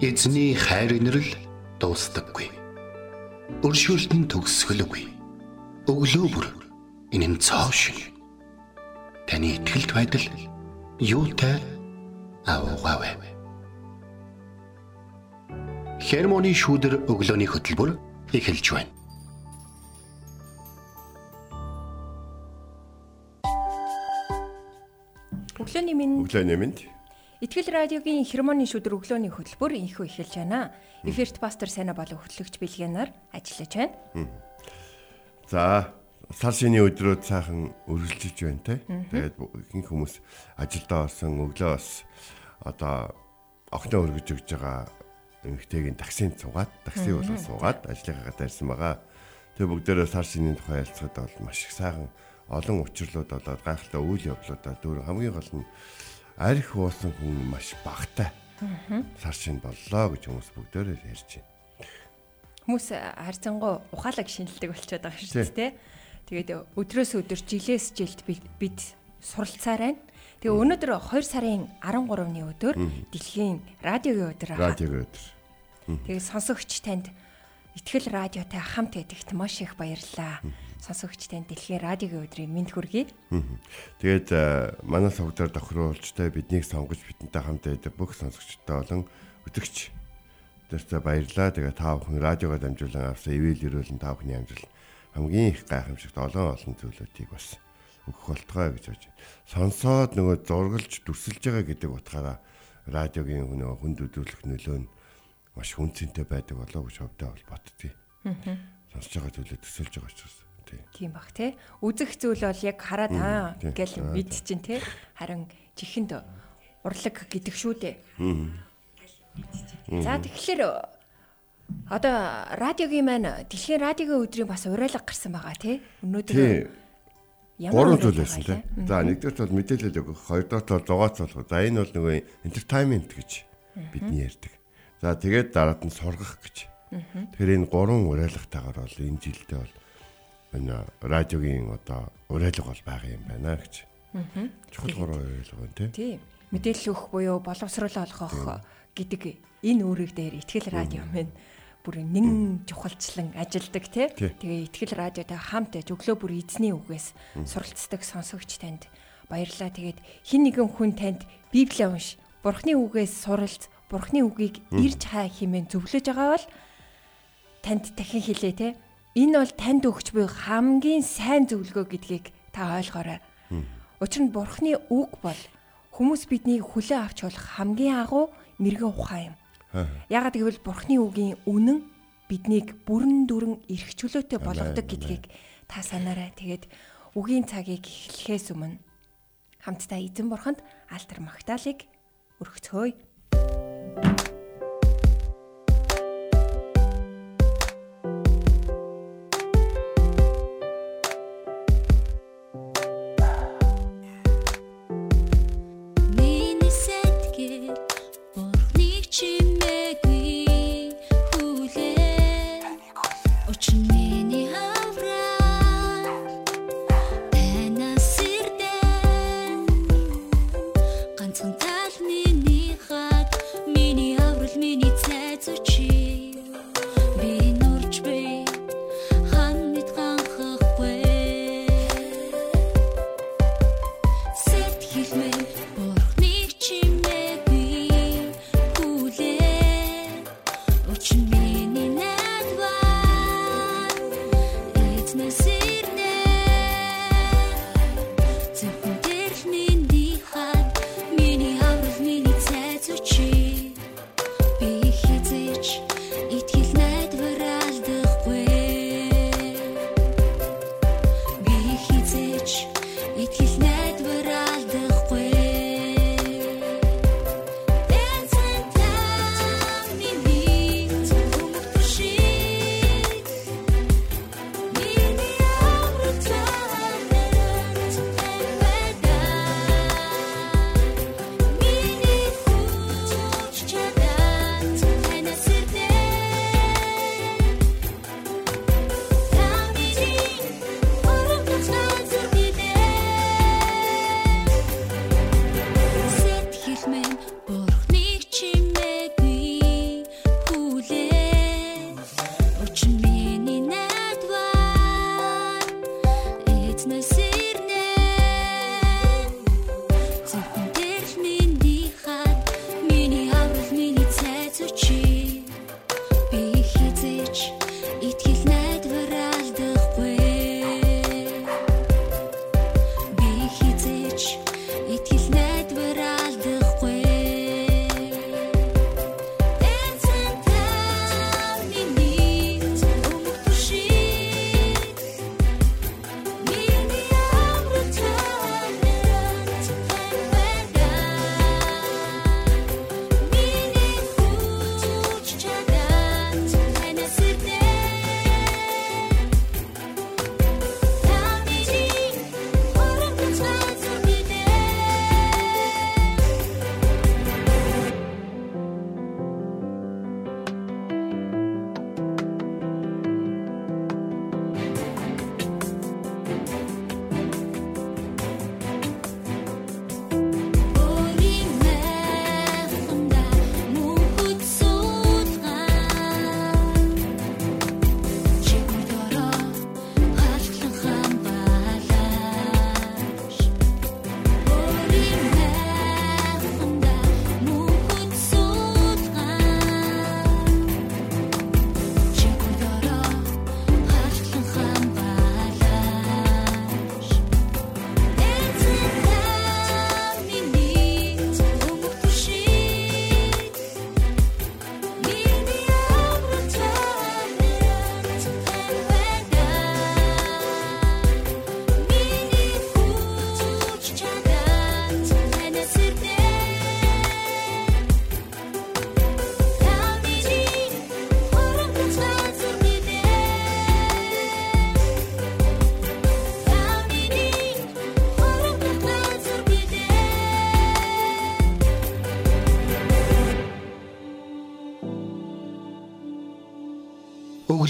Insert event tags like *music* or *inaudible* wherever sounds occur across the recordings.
Эзний хайр инрэл дуустдаггүй. Өршөөлт нь төгсгөлгүй. Өглөө бүр энэ нь цоо шиг. Таны ихтгэлд байдал юутай аавгаавэ. Хермоны шүүдэр өглөөний хөтөлбөр эхэлж байна. Өглөөний минь Өглөөний минь. Итгэл радиогийн хермоны шүдэр өглөөний хөтөлбөр инхүү эхэлж байна. Эфирт пастор Сайна болон хөтлөгч Билгэнаар ажиллаж байна. За сар шинийн өдрөө цаахан үргэлжилж байна те. Тэгээд ихэнх хүмүүс ажилдаа орсон өглөө бас одоо огтоо өргөж өгж байгаа эмэгтэйгийн таксинд суугаад такси болоо суугаад ажлынхаа дайрсан байгаа. Тэгээ бүгдээрээ сар шинийн тухай ярилцахад бол маш их сайхан олон учрлууд болоод гайхалтай үйл явдлуудаа дүүр хамгийн гол нь арх уусан хүн маш багтай. Сар шин боллоо гэж хүмүүс бүгдээрээ ярьж байна. Хүмүүс харьцангуй ухаалаг шинэлдэг болчиход байгаа шүү дээ. Тэгээд өдрөөс өдөр жилээс жилд бид суралцаар байна. Тэгээ өнөөдөр 2 сарын 13-ны өдөр дэлхийн радиогийн өдөр аа. Радиогийн өдөр. Тэгээ сонсогч танд Итгэл радиотай хамт байдагт маш их баярлалаа. Сонсогч танд дэлхийн радиогийн өдрийн мэнд хүргэе. Тэгээд э, манай сувгаар тохируулжтай биднийг сонгож бидэнтэй хамт байдаг бүх сонсогчтой болон өдөгч тэртээ баярлалаа. Тэгээд та бүхэн радиогоо дамжуулан авсан ивэл ирүүлэн та бүхний амжилт хамгийн их гайхамшигт олон олон зүйлүүдийг бас өгөх болтгой гэж бодож байна. Сонсоод нөгөө зургалж дүрсэлж байгаа гэдэг утгаараа радиогийн нөгөө хүнд өдрүүлэх нөлөө нь маш хүн цэнтэй байдаг болоо гэж хөвдөө бол боддгийг. Аа. Сонсож байгаа зүйлээ төсөлж байгаа учраас. Тийм бах тий. Үзэх зүйл бол яг хараад аа гэл мэд чинь тий. Харин чихэнд урлаг гэдэг шүү дээ. За тэгэхээр одоо радиогийн маань дэлхийн радиогийн өдрийн бас уриалга гарсан байгаа тий. Өнөөдөр Гурван зүйл байсан тий. За нэгдүгээр бол мэдээлэл өгөх, хоёрдугаар бол зугаац болгох. За энэ бол нөгөө entertainment гэж бидний ярьдаг. За тэгээд дараад нь сургах гэж. Тэгэхээр энэ гурван уриалгатаагаар бол энэ жилдээ бол энэ радиогийн одоо уриалга бол байгаа юм байна гэж. Чухал гурван уриалга байна тий. Тийм. Мэдээлэл өгөх буюу боловсрол олгох гэдэг энэ үүрэг дээр ихтгэл радио мэн бүр нэн чухалчлан ажилдаг тий. Тэгээ ихтгэл радиотой хамт өглөө бүр эзний үгээс суралцдаг сонсогч танд баярлалаа. Тэгээд хин нэгэн хүн танд Библийг унш, Бурхны үгээс суралц, Бурхны үгийг ирж хаа хэмээн зөвлөж байгаа бол танд дахин хэлээ те. Энэ бол танд өгч буй хамгийн сайн зөвлөгөө гэдгийг та ойлгоорой. Учир нь Бурхны үг бол хүмүүс биднийг хүлээн авч болох хамгийн агуу мэрэгэн ухаан юм. Ягаад гэвэл Бурхны үгийн үнэн биднийг бүрэн дүрэн эрх чөлөөтэй болгодог гэдгийг та санаарай. Тэгээд үгийн цагийг эхлэхээс өмнө хамтдаа эзэн бурханд алтар магтаалык өргөцгөөе. business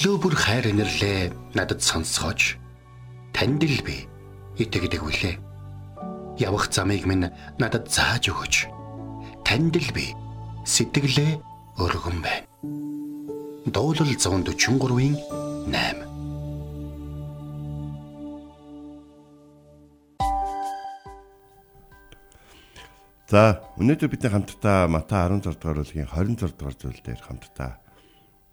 өглөө бүр хайр инэрлээ надад сонсгооч. Танд л би итгэдэг үлээ. Явах замыг минь надад зааж өгөөч. Танд л би сэтгэлээ өргөн байна. Дуулал 143-ийн 8 За өнөөдөр бидний хамтдаа Матай 16 дугаар бүлгийн 26 дугаар зүйл дээр хамтдаа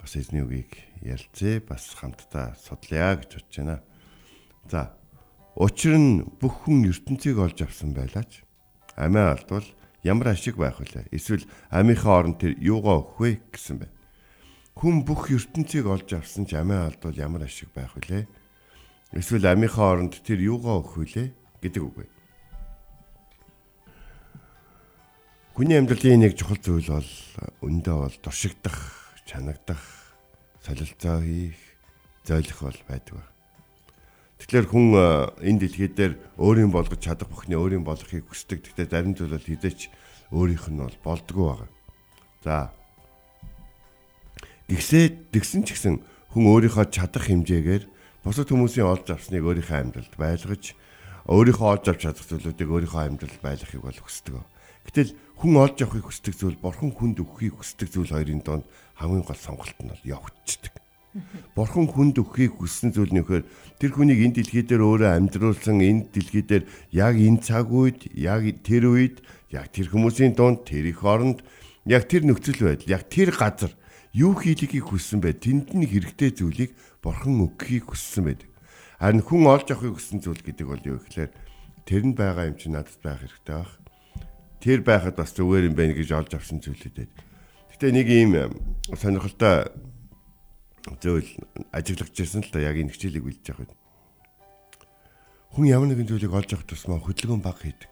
бас эзний үгийг ярилцээ бас хамтдаа судлаа гэж бодож байна. За учир нь бүх хүн ертөнцийг олж авсан байлаач амиа алдвал ямар ашиг байх вүлээ? Эсвэл амийнхаа оронд тэр юугаа өгөх вэ гэсэн байна. Хүн бүх ертөнцийг олж авсан ч амиа алдвал ямар ашиг байх вүлээ? Эсвэл амийнхаа оронд тэр юугаа өгөх вүлээ гэдэг үг вэ? Хүний амьдралын нэг чухал зүйл бол өндөө бол туршигдах, чанагдах, солилцоо хийх, зөөлөх бол байдаг. Тэгэхээр хүн энэ дэлхий дээр өөрийн болгож чадах бүхний өөрийн болохыг хүсдэг. Гэхдээ зарим зүйл бол хизээч өөрийнх нь бол болдгоо байгаа. За. Тэгсээ тэгсэн ч гэсэн хүн өөрийнхөө чадах хэмжээгээр бусад хүмүүсийн олж авсныг өөрийнхөө амьдралд байлгаж өөрийнхөө олж авч чадах зүйлүүдийг өөрийнхөө амьдралд байлгахыг бол хүсдэг. Гэтэл хүн олж авахыг хүсдэг зүйл, бурхан хүнд өгөхийг хүсдэг зүйл хоёрын донд хамгийн гол сонголт нь бол явагддаг. Бурхан хүнд өгөхийг хүссэн зүйл нь нөхөр тэр хүнийг энэ дэлхий дээр өөрөө амьдруулсан энэ дэлхий дээр яг энэ цаг үед, яг тэр үед, яг тэр хүмүүсийн дунд, тэр их оронд, яг тэр нөхцөл байдал, яг тэр газар юу хийлгэхийг хүссэн бай. Тэнд нь хэрэгтэй зүйлийг бурхан өгөхийг хүссэн байдаг. Харин хүн олж авахыг хүссэн зүйл гэдэг бол юу гэхээр тэр нь байгаа юм чи надад байх хэрэгтэй байх тэр байхад бас зүгээр юм байна гэж олж авсан зүйлүүдэд. Гэтэ нэг ийм сонирхолтой зүйл ажиглаж ирсэн л да яг энэ хичээлийг үлдэж явах. Хүн ямар нэгэн зүйлийг олж авах тусмаа хөдөлгөөн баг хийдэг.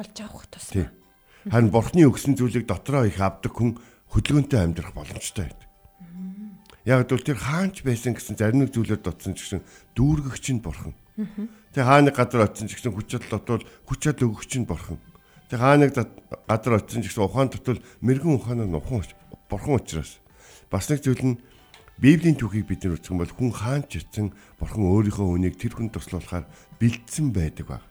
Олж авах тусмаа. Харин бурхны өгсөн зүйлийг дотроо их авдаг хүн хөдөлгөөнтэй амьдрах боломжтой байдаг. Яг л тэр хаанч байсан гэсэн зарим нэг зүйлээр дутсан ч гэсэн дүүргэгч нь бурхан. Тэгээ хааны газар очсон ч гэсэн хүч чадал дотвол хүч чадал өгөгч нь бурхан. Тэг хаа нэг газар очсон ч гэсэн ухаан дотвол мэрэгэн ухаанаар нухан бурхан учраас бас нэг зүйл нь Библийн түүхийг бид нар үзэх юм бол хүн хаан ч ирсэн бурхан өөрийнхөө үнийг тэр хүн туслуулахаар бэлдсэн байдаг баг.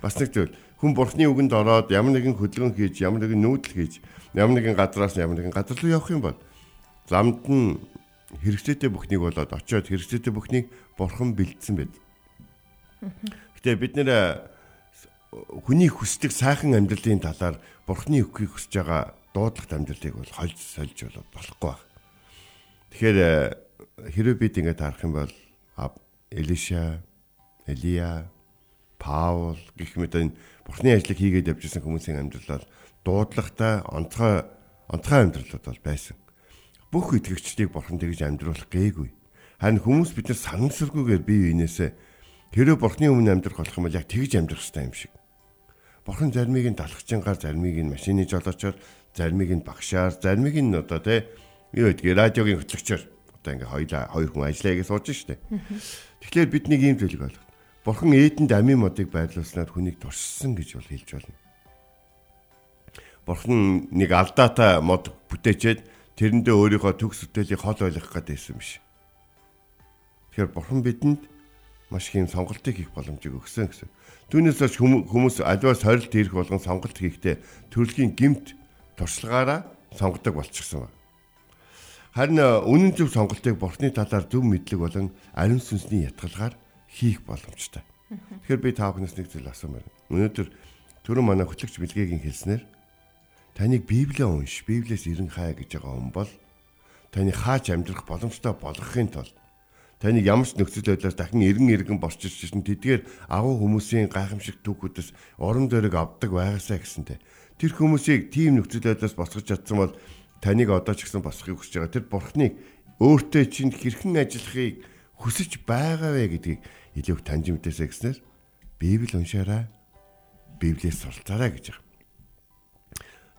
Бас нэг зүйл хүн бурхны үгэнд ороод ямар нэгэн хөдөлгөөн хийж, ямар нэгэн нүүдэл хийж, ямар нэгэн газраас ямар нэгэн газар руу явах юм бол замд нь хэрэгцээтэй бүхнийг болоод очиод хэрэгцээтэй бүхнийг бурхан бэлдсэн байд. Гэтэ бид нэр хүний хүсдэг сайхан амьдралын талаар бурхны өгөхийг хүсэж байгаа дуудлагт амьдралыг бол хольж сольж болохгүй баг. Тэгэхээр э, хэрэв бид ингэж харах юм бол Элиша, Элия, Паул гэх мэт энэ бурхны ажлыг хийгээд явжсэн хүмүүсийн амьдрал бол дуудлагатай онцгой онцгой амьдралууд бол байсан. Бүх итгэгчдийг бурхан тэгж амьдруулах гээгүй. Харин хүмүүс бид нар санамсаргүйгээр бие биенээсээ хэрэв бурхны өмнө амьдрах болох юм бол яг тэгж амьдрах хэрэгтэй юм шиг. Бурхан заримыг нь далахчингаар, заримыг нь машины жолоочоор, заримыг нь багшаар, заримыг нь одоо тий юу гэдгийг радиогийн хөтлөгчөөр одоо ингээ хоёлаа хоёр хүн ажиллаа гэж сууж штэ. Тэгэхээр бид нэг юм зүйлийг ойлгох. Бурхан ээдэнд амийн модыг байрлуулснаар хүнийг туршсан гэж бол хэлж байна. Бурхан нэг алдаатай мод бүтээчээд тэрэндээ өөрийнхөө төгс бүтээлийг хол ойлгох гэдээсэн биш. Тэгэхээр бурхан бидэнд маш их юм сонголтыг хийх боломжийг өгсөн гэсэн. Түүнээс ч хүмүүс аливаас сорилт хийх болгон сонголт хийхдээ төрөлхийн гимт туршлагаараа сонгодог болчихсон байна. Харин э, үнэн зөв сонголтыг бурхны талаар зөв мэдлэг болон ариун сүнсний ятгалгаар хийх боломжтой. Тэгэхээр би та бүхнээс нэг зүйл асуумаар. Өнөөдөр түрүү манай хөтлөгч Билгээгийн хэлснээр таныг Библийг унш, Библиэс эрен хай гэж байгаа хүн бол таны хаач амьдрах боломжтой болгохын тулд таныг ямар ч нөхцөл байдлаар дахин эргэн эргэн борчирч ирсэн тэдгээр агуу хүмүүсийн гайхамшиг түүхүүдээс урам зориг авдаг байгаасаа гэсэнтэй. Тэр хүмүүсийг тийм нөхцөл байдлаас босгож чадсан бол таныг одоо ч гэсэн босгохыг хүсэж байгаа. Тэр бурхныг өөртөө чинь хэрхэн ажиллахыг хүсэж байгаа вэ гэдгийг илүү их таньж мэдээсэй гэснээр Библи уншаарай. Библиэс суралцаарай гэж байгаа.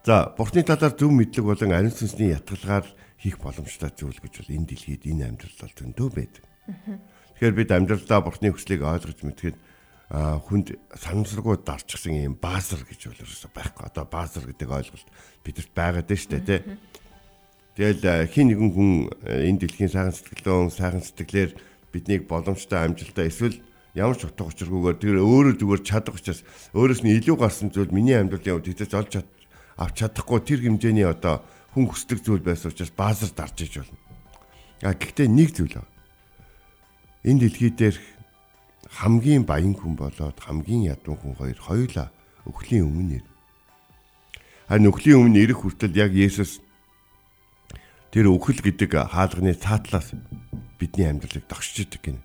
За, бурхны талаар зөв мэдлэг болон ариун сүнсний ятгалгаар хийх боломжтой зүйл гэж бол энэ дэлхийд энэ амьдрал бол зөндөө байдаг. Тэгэхээр бид амьдралдаа бурхны хүслийг ойлгож мэдхэд хүнд санамсаргуу дарчихсан юм баазар гэж бол ерөөсөй байхгүй. Одоо баазар гэдэг ойлголт бидэрт байгаад байна шүү дээ, тий. Тэгэл хин нэгэн хүн энэ дэлхийн сайхан сэтгэлэн сайхан сэтгэлээр биднийг боломжтой амжилтаа эсвэл ямар ч утга учиргүйгээр тэр өөрөө зүгээр чадах учраас өөрөөс нь илүү гарсан зүйл миний амьдралын хувьд хэзээ ч олж авч чадахгүй тэр хэмжээний одоо хүн хүсдэг зүйл байсан учраас баазар дарж иж болно. А гэхдээ нэг зүйл байна. Энэ дэлхий дээр хамгийн баян хүн болоод хамгийн ядуу хүн хоёр хоёулаа өхлийн өмнө нэр. Харин өхлийн өмнө ирэх хүртэл яг Есүс тэр өхөл гэдэг хаалганы цаатлаас бидний амьдралыг догшиж идэг гинэ.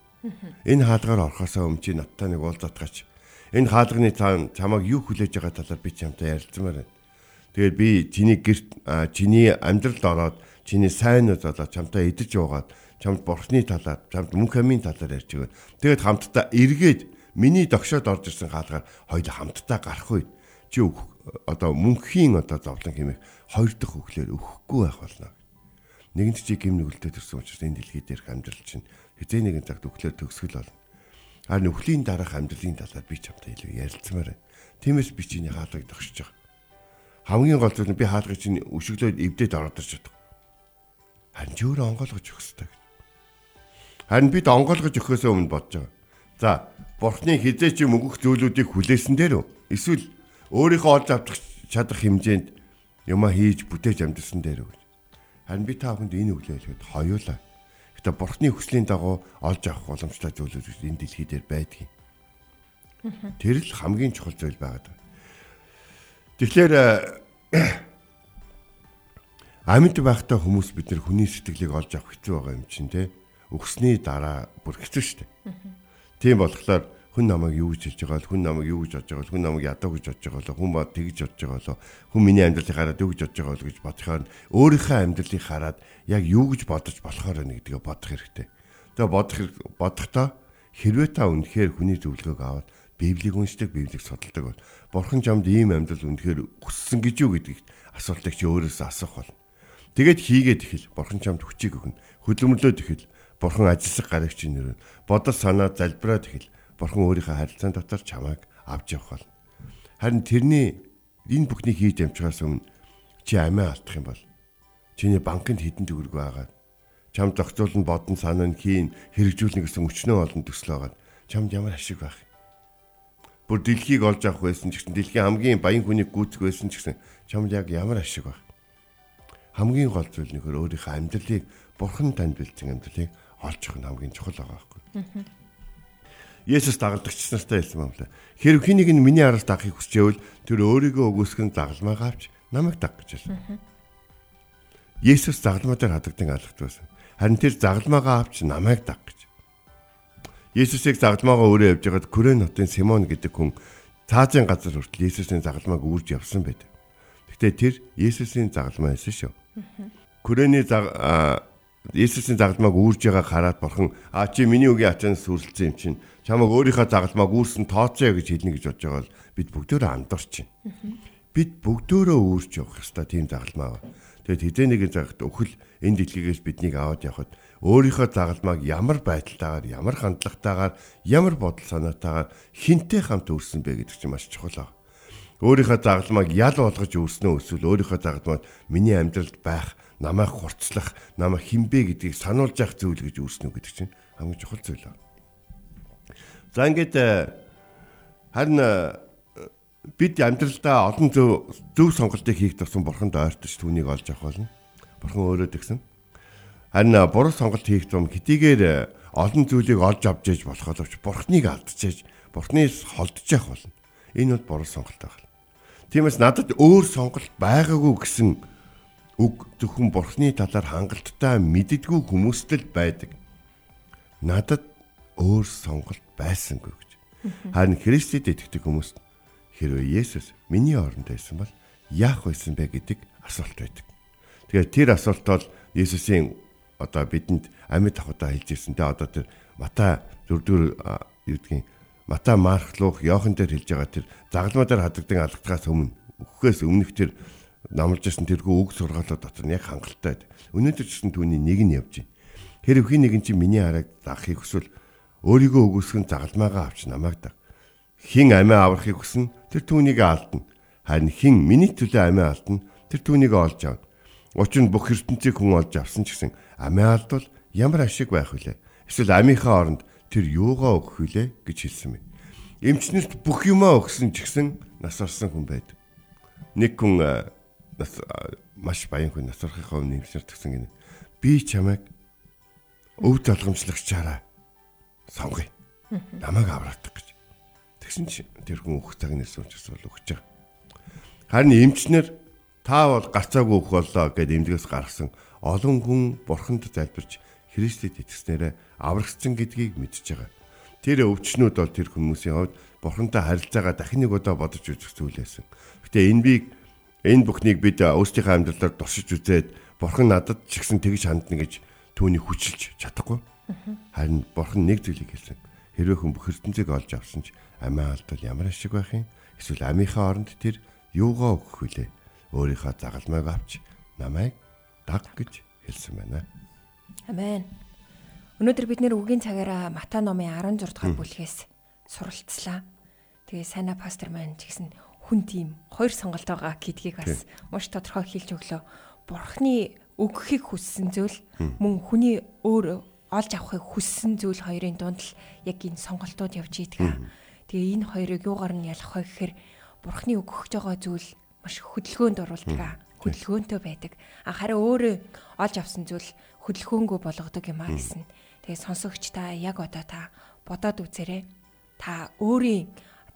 Энэ хаалгаар орохосоо өмнө чи надтай нэг уулзаатгач. Энэ хаалганы цаана чамайг юу хүлээж байгаа талаар би чамтай ярилцмаар байна. Тэгээд би чиний гэрт чиний амьдралд ороод чиний сайнуд болоод чамтай идэж уугаад чамд бурхны талаар чамд мөнх амийн талаар ярьж байгаа. Тэгээд хамтдаа эргээд миний догшоод орж ирсэн хаалгаар хоёул хамтдаа гарах үед чи одоо мөнхийн одоо зовлон хэмээх хоёр дахь өглөөр өгөхгүй байх болно. Нэгэнт чи гим нүгэлтэд төрсэн учраас энэ дэлхий дээрх амьдрал чинь хизээ нэгэн цагт өглөө төгсгөл болно. Харин өхлийн дараах амьдралын талаар би чамтай илүү ярилцмаар байна. Тиймээс би чиний хаалгыг тогшиж байгаа. Хамгийн гол зүйл нь би хаалгыг чинь өшөглөөд эвдээд ороод ирж чадах. Харин чи өөрөө онгойлгож өгөх хэрэгтэй. Харин бид онгойлгож өгөхөөс өмнө бодож байгаа. За, бурхны хизээ чи мөнгөх зүйлүүдийг хүлээсэн дээр үү? Эсвэл өөрийнхөө олж авах чадах хэмжээнд юма хийж бүтээж амьдсан дээр үү? Харин би та бүхэнд энэ өглөө хэлэхэд хоёулаа Гэтэ бурхны хүслийн дагуу олж авах боломжтой зүйлүүд энэ дэлхий дээр байдгийг. Тэр л хамгийн чухал зүйл байгаад байна. Тэгэхээр э, *coughs* амьд байхдаа хүмүүс бид нар хүний сэтгэлийг олж авах хэцүү байгаа юм чинь те. Өгсний дараа бүр хэцүү шүү дээ. Тийм болохоор хүн намайг юу гэж хэлж байгаа бол хүн намайг юу гэж бодож байгаа бол хүн намайг ядуу гэж бодож байгаа бол хүн ба тэгж бодож байгаа бол хүн миний амьдралыг хараад юу гэж бодож байгаа бол гэж бодохоор өөрийнхөө амьдралыг хараад яг юу гэж бодож болохоор байна гэдгээ бодох хэрэгтэй. Тэгээ бодох бодохдоо хэрвээ та үнэхээр хүний зөвлөгөөг аваад Библийг уншдаг, Библийг судалдаг бол Бурхан чамд ийм амьдрал үнэхээр хүссэн гэж юу гэдгийг асуултыг чи өөрөөсөө асуух болно. Тэгээд хийгээд ихэл Бурхан чамд хүчийг өгнө. Хөдөлмөрлөөд ихэл Бурхан ажилсаг гарагч нэрээр бодол санаа залбираад ихэл Бурхан өөрийнхөө харилцаан дотор чамайг авч явах болно. Харин тэрний энэ бүхнийг хийж амжихаас өмнө чи амиа алдах юм бол чиний банкнд хідэн төгрөг байгаа. Чам зохицуулн бодон санаа нь хийн хэрэгжүүлнэ гэсэн өчнөө олон төсөл байгаа. Чамд ямар ашиг байх? Бүр дэлхийг олж авах байсан ч гэсэн дэлхийн хамгийн баян хүнийг гүйцэх байсан ч гэсэн чамд яг ямар ашиг байх? Хамгийн гол зүйл нөхөр өөрийнхөө амьдралыг бурхан танд бэлдсэн амьдралыг авах нь хамгийн чухал байгаа байхгүй. Есүс дагалдагч нартай хэлсэн юм лээ. Хэрв хэнийг нь миний араас дагахыг хүсчээвэл тэр өөрийгөө өгөөсгөн загалмаагаа авч намайг даг гэж хэлсэн. Есүс загалмаа дээр хадагдсан алхт байсан. Харин тэр загалмаагаа авч намайг даг гэж. Есүсийг загалмаагаа өөрөө явж байгаад Күрэн хотын Симон гэдэг хүн цаазын газар хүртэл Есүсийн загалмааг үрж явсан байдаг. Гэхдээ тэр Есүсийн загалмаа байсан шүү. Күрэний Есүсийн загалмааг үүрж байгааг хараад бурхан а чи миний үгийн ачаанаас сүрэлцсэн юм чинь чамайг өөрийнхөө загалмааг үүрсэн тооцоо гэж хэлнэ гэж бодож байгаа бол бид бүгдөө амдарч байна. Бид бүгдөө үүрч явах ёстой тийм загалмаа. Тэгэд хизээ нэгэн цагт өхөл энэ дэлхийгээс биднийг аваад явхад өөрийнхөө загалмааг ямар байдалтайгаар, ямар хандлагатайгаар, ямар бодол санаатайгаар хинтээ хамт үүрсэн бэ гэдэг чинь маш чухал. Өөрийнхөө загалмааг ял болгож үүрснөө эсвэл өөрийнхөө загалмаад миний амьдралд байх намайг хурцлах, намайг хинбэ гэдгийг сануулж явах зүйл гэж үүснэ гэдэг чинь хамгийн чухал зүйл байна. За ингээд э, харин э, бид амьдралдаа олон зөв зөв сонголтыг хийх тусам бурханд ойртож түүнийг олж авах болно. Бурхан өөрөө тэгсэн. Харин э, буруу сонголт хийх тум хэдийгээр олон зүйлийг олж авч яж болох боловч бурхныг алдчихж, бурхнаас холдож явах болно. Энэ бол буруу сонголт байна. Тиймээс надад өөр сонголт байгаагүй гэсэн үг зөвхөн бурхны талаар хангалттай мэддэггүй хүмүүст л байдаг. Надад өөр сонголт байсангүй гэж. Харин Христэд итгэдэг хүмүүст хэрвээ Есүс миний оронд байсан бол яах байсан бэ гэдэг асуулт байдаг. Тэгэхээр тэр асуулт бол Есүсийн одоо бидэнд амьд авахудаа хэлж ирсэн. Тэ одоо тэр Матай 4-р юу гэдгийг Матай, Марк, Лук, Йохан дээр хэлж байгаа тэр загалмаа дээр хадагдан алгатгаас өмнө өгөхөөс өмнөх тэр намлж ирсэн тэрхүү үг сургаалууд дотор нь яг хангалттай. Өнөөдөр ч гэсэн түүний нэг нь явж байна. Хэрэг хин нэгэн чи миний хараг заахыг хүсвэл өөрийгөө өгөөсгөн загалмаагаа авч намайг даг. Хин амиа аврахыг хүснэ тэр түүнийг алдна. Харин хин миний төлөө амиа алдна тэр түүнийг олж авна. Учир нь бүх ертөнцийг хүн олж авсан ч гэсэн амиа алдвал ямар ашиг байх вүлээ? Эсвэл амийнхаа оронд тэр юугаа өгөх вүлээ гэж хэлсэн юм. Эмчнэрт бүх юмаа өгсөн ч гэсэн нас орсон хүн байдаг. Нэг хүн нас маш баян хүн нас орохын өмнө эмчнэрт гэсэн гинэ. Би чамайг өв залгамжлагчаараа сонгоё. Намайг авраадаг гэж. Тэгсэн чи тэр хүн өгөх цаг учраас бол өгч байгаа. Харин эмчнэр та бол гарцаагүй өгөх боллоо гэд эмдгээс гаргасан олон хүн бурханд залбирч Христэд итгэснээрээ аврагцсан гэдгийг мэдж байгаа. Тэр өвчнүүд бол тэр хүмүүсийн хувьд бурхантай харилцаагаа дахин нэг удаа бодож үзэх зүйл байсан. Гэтэ энэ бийг энэ бүхнийг бид өөрсдийнхөө амьдралаар туршиж үзээд бурхан надад ч гэсэн тэгж хандна гэж түүнийг хүчилж чадахгүй. Харин бурхан нэг зүйлийг хэлсэн. Хэрвээ хүн бүх ертөнцийг олж авсан ч амиа алдвал ямар ашиг байх юм? Эсвэл амийнхаа оронд тэр юугаа өгөх вүлээ? Өөрийнхөө загалмайг авч намайг даг гэж хэлсэн байна. Амен. Өнөөдөр бид нэр үгийн цагаараа Матай номын 16 дугаар бүлгээс суралцлаа. Тэгээ сайна пастор маань ч гэсэн хүн тийм хоёр сонголт байгаа гэдгийг бас маш тодорхой хэлж өглөө. Бурхны өгөхийг хүссэн зүйл мөн хүний өөр олж авахыг хүссэн зүйл хоёрын дунд л яг энэ сонголтууд явж идэг. Тэгээ энэ хоёрыг юугаар нь ялах вэ гэхээр бурхны өгөх байгаа зүйл маш хөдөлгөөнд оруулдаг. Хөдөлгөөнтэй байдаг. Харин өөрөө олж авсан зүйл хөдөлгөөнгөө болгодог юм а гэсэн. Тэгээ сонсогч та яг одоо та бодоод үзээрэй. Та өөрийн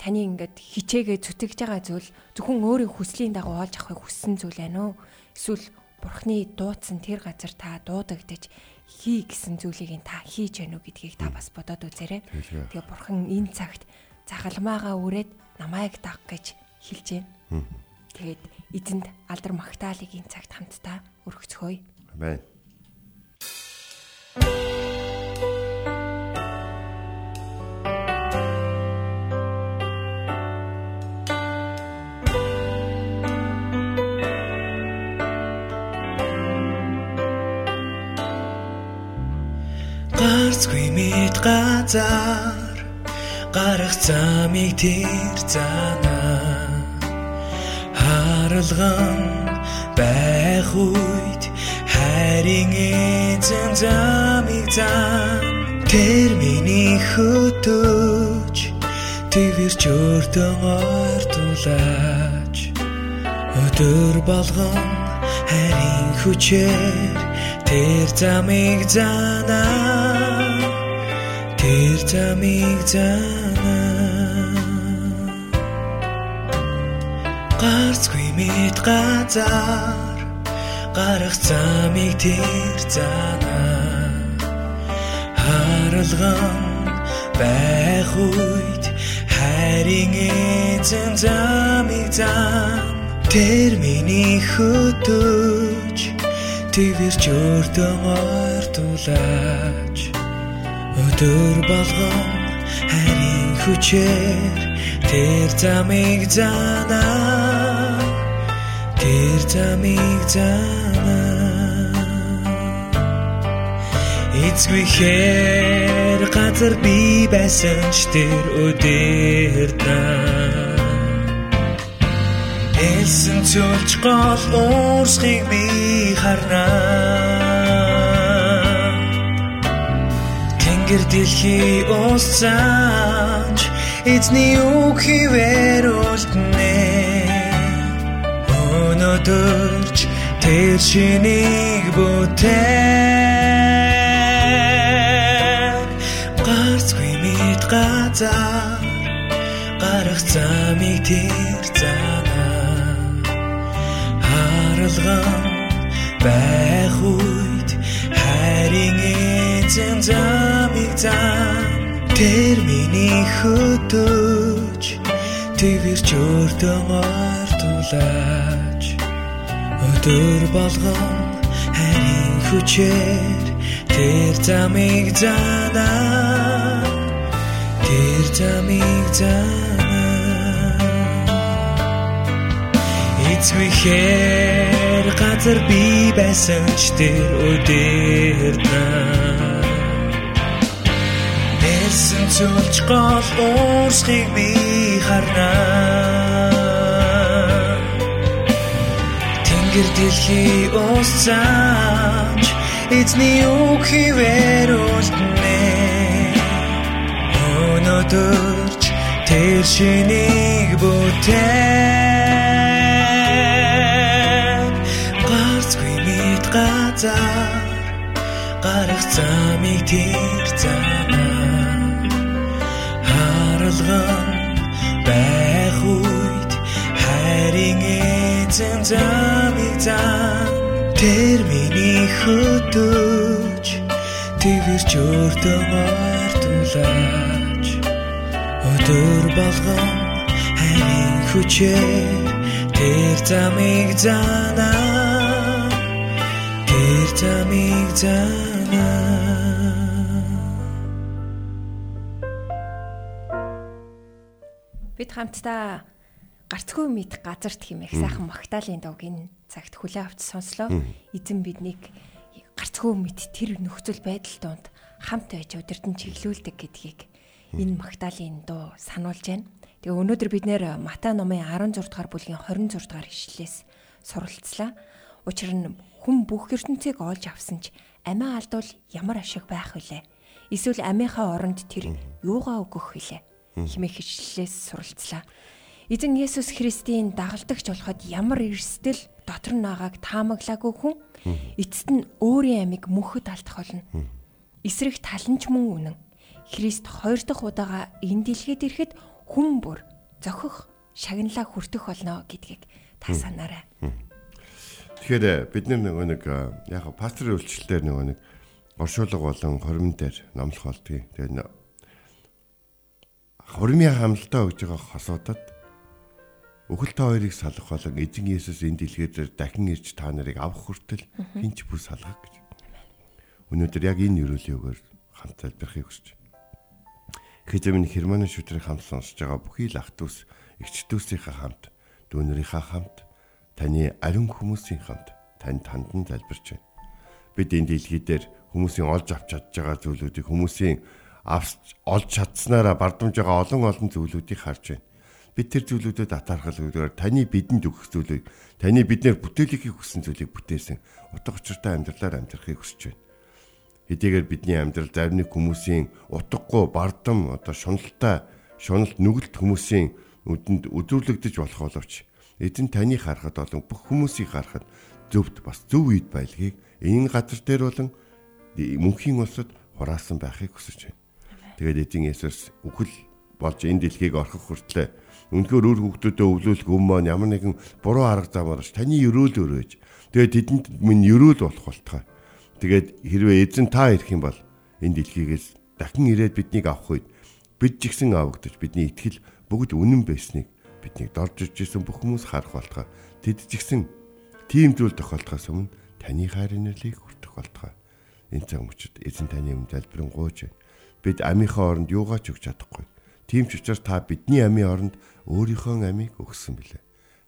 таны ингээд хичээгээ зүтгэж байгаа зүйл зөвхөн өөрийн хүслийн дагуу олж авахыг хүссэн зүйл байна уу? Эсвэл бурхны дуудсан тэр газар та дуудагдаж хий гэсэн зүйлийг та хийж гэнэ үү гэдгийг та бас бодоод үзээрэй. Тэгээ бурхан энэ цагт загалмаагаа үрээд намайг даг гэж хэлж байна. Тэгээд эзэнд алдар магтаалыг энэ цагт хамтдаа өргөцгөөе. Амен. Мэд газар гарах замыг тэр занаа харалган байх үед хайрын эзэн замыг зан тэр миний хөтөж твэрч өртөн ойртуулаач өдөр болгон хайрын хүчээр тэр замыг занаа тэр замыг занаа гарцгүй мэд газар гарах замыг тэр занаа харалган байх үед хайрын эзэн замыг зам тэр миний хөтөж твэрч өртөн ойртуулаач өдөр болгон хайрын хүчээр тэр замыг занаа тэр замыг занаа эцгүй хэр газар би байсан ч тэр өдөртнаа Элсэн цөлж гол уурсхийг би харнаа Тэнгэр дэлхий уусаач эзний үг хിവэр үлднэ Өнөөдөрч тэр шинийг бүтээ Гарцгүй мэд газар гарах замыг тэр занаа харалган байх үед хайрын эзэн замыг зам тэр миний хөтөж твэрч өртөн ойртуулаач өдөр болгон хайрын хүчээр тэр замыг занаа тэр замыг занаа эцгүй хэр газар би байсан ч тэр өдөртнаа Хэлсэн цөлж гол уурсхийг би харнаа Тэнгэр дэлхий усцаач эзний үг хിവэр үлднэ Өнөөдөрч тэр шинийг бүтээн Гарцгүй мэд газар гарах замыг тэр замаа Харалган байх үед хайрын эзэн замыг зам. Тэр миний хөдөөж тэгэрч өөртөө мартуулаач Өдөр болгон хайрын хүчээр тэр замыг занаа Тэр замыг занаа Бид хамтдаа гарцгүй мэд газарт химэх сайхан магтаалын дууг энэ цагт хүлээ авч сонслоо. Эзэн биднийг гарцгүй мэд тэр нөхцөл байдал донд хамт байж удирдан чиглүүлдэг гэдгийг энэ магтаалын дуу сануулж байна. Тэгээ өнөөдөр бид нэр Матай номын 16 дугаар бүлгийн 26 дугаар ишлэлээс суралцлаа. Учир нь хүн бүх ертөнцийг олж авсан ч амиа алдвал ямар ашиг байх вүлээ? Эсвэл амийнхаа оронд тэр юугаа өгөх вүлээ? Хэмээх хичлэлээс суралцлаа. Эзэн Есүс Христийн дагалдагч болоход ямар эрсдэл дотор нь байгааг таамаглаагүй хүн эцэст нь өөрийн амийг мөнхөд алдах болно. Эсрэг таланч мөн үнэн. Христ хоёр дахь удаага энэ дэлхийд ирэхэд хүн бүр зохих шагналаа хүртэх болно гэдгийг та санаарай. Тэгэхээр бид нөгөө нэг яг пасторын үйлчлэлээр нөгөө нэг оршуулга болон хоримн дээр номлох болдгийг. Тэгээд хурмын хамлалтаа өгж байгаа холоодод өгөл та хоёрыг салах болон эзэн Есүс энэ дэлхийд дахин ирж та нарыг авах хүртэл хинч бүр салгах гэж. Өнөөдөр яг энэ өрөөлөөр хамт залбирахыг хүсэж байна. Хэзээм Херманы шүтрийг хамт сонсож байгаа бүхий л ах トゥ с эгчдүүсийнхээ хамт дүүнэрийнхээ хамт таны ариун хүмүүсийн хамт тань тандан залбирч байна. Бид энэ дэлхийдэр хүмүүсийн олж авч чадж байгаа зүйлүүдийг хүмүүсийн авч олж чадсанараа бардамж байгаа олон олон зүйлүүдийг харж байна. Бид тэр зүйлүүдэд атаархал өгдөөр таны бидэнд өгөх зүйлийг таны биднэр бүтээлхийг хүссэн зүйлийг бүтээсэн утга учиртай амьдралаар амьдрахыг хүсэж байна. Хэдийгээр бидний амьдрал зарим нэг хүмүүсийн утгагүй бардам одоо шуналтай шуналт нүгэлт хүмүүсийн нүдэнд өдрүүлэгдэж болох боловч эзэн таны харахад болон бүх хүмүүсийг харахад зөвд бас зөв үед байлгийг энэ газар дээр болон мөнхийн улсад хураасан байхыг хүсэж байна. Тэгээд эзэн Есүс үхэл болж энэ дэлхийг орхих хүртлээр өнөхөр үр хөвгдөдөө өвлүүлэх юм маань ямар нэгэн буруу арга замаар таны өрөөл өрөөж тэгээд тэдэнд минь өрөөл болох болтгой. Тэгээд хэрвээ эзэн та ирэх юм бол энэ дэлхийгээс дахин ирээд биднийг авах үед бид ч ихсэн авагдаж бидний итгэл бүгд үнэн байсныг биднийг дорж ижсэн бүх хүмүүс харах болтгой. Тэд ч ихсэн тийм зүйл тохиолдохоос өмнө таны хайрын нэрлийг хүртэх болтгой. Энэ цаг мөчид эзэн таны өмнө залбирэн гооч байна бид амийнхаа оронд юугаа ч өгч чадахгүй. Тийм ч учраас та бидний амийн оронд өөрийнхөө амийг өгсөн билээ.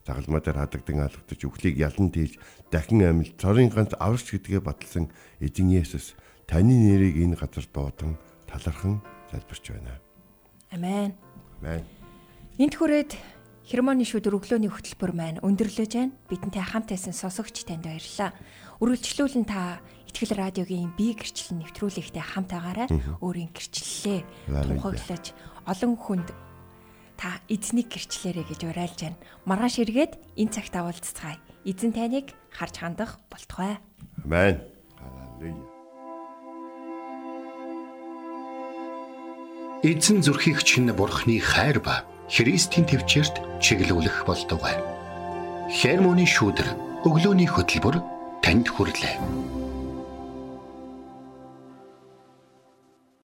Загалмаа дээр хадагдан алгадаж үхлийг ялан тийж дахин амьд цорын ганц аварч гэдгээ баталсан эзэн Есүс таны нэрийг энэ газар дуудан талархан залбирч байна. Амен. Амен. Энд хүрээд Хермоны шүд өглөөний хөтөлбөр маань өндөрлөж байна. Бидэнтэй хамт байсан сонсогч танд баярлалаа. Үргэлжлүүлэн та Итгэл радиогийн бие гэрчлэл нэвтрүүлэгтэй хамт агаарай. Өөрийн гэрчлэлээ тунхаглаж олон хүнд та эзнийг гэрчлээрэ гэж уриалж байна. Маргааш эргээд энэ цагт уулзцгаая. Эзэн таныг харж хандах болтугай. Амен. Халелуя. Эзэн зүрхийг чинь бурхны хайр ба Христийн төвчөрт чиглүүлэх болтугай. Хермоны шүүдэр өглөөний хөтөлбөр танд хүрэлээ.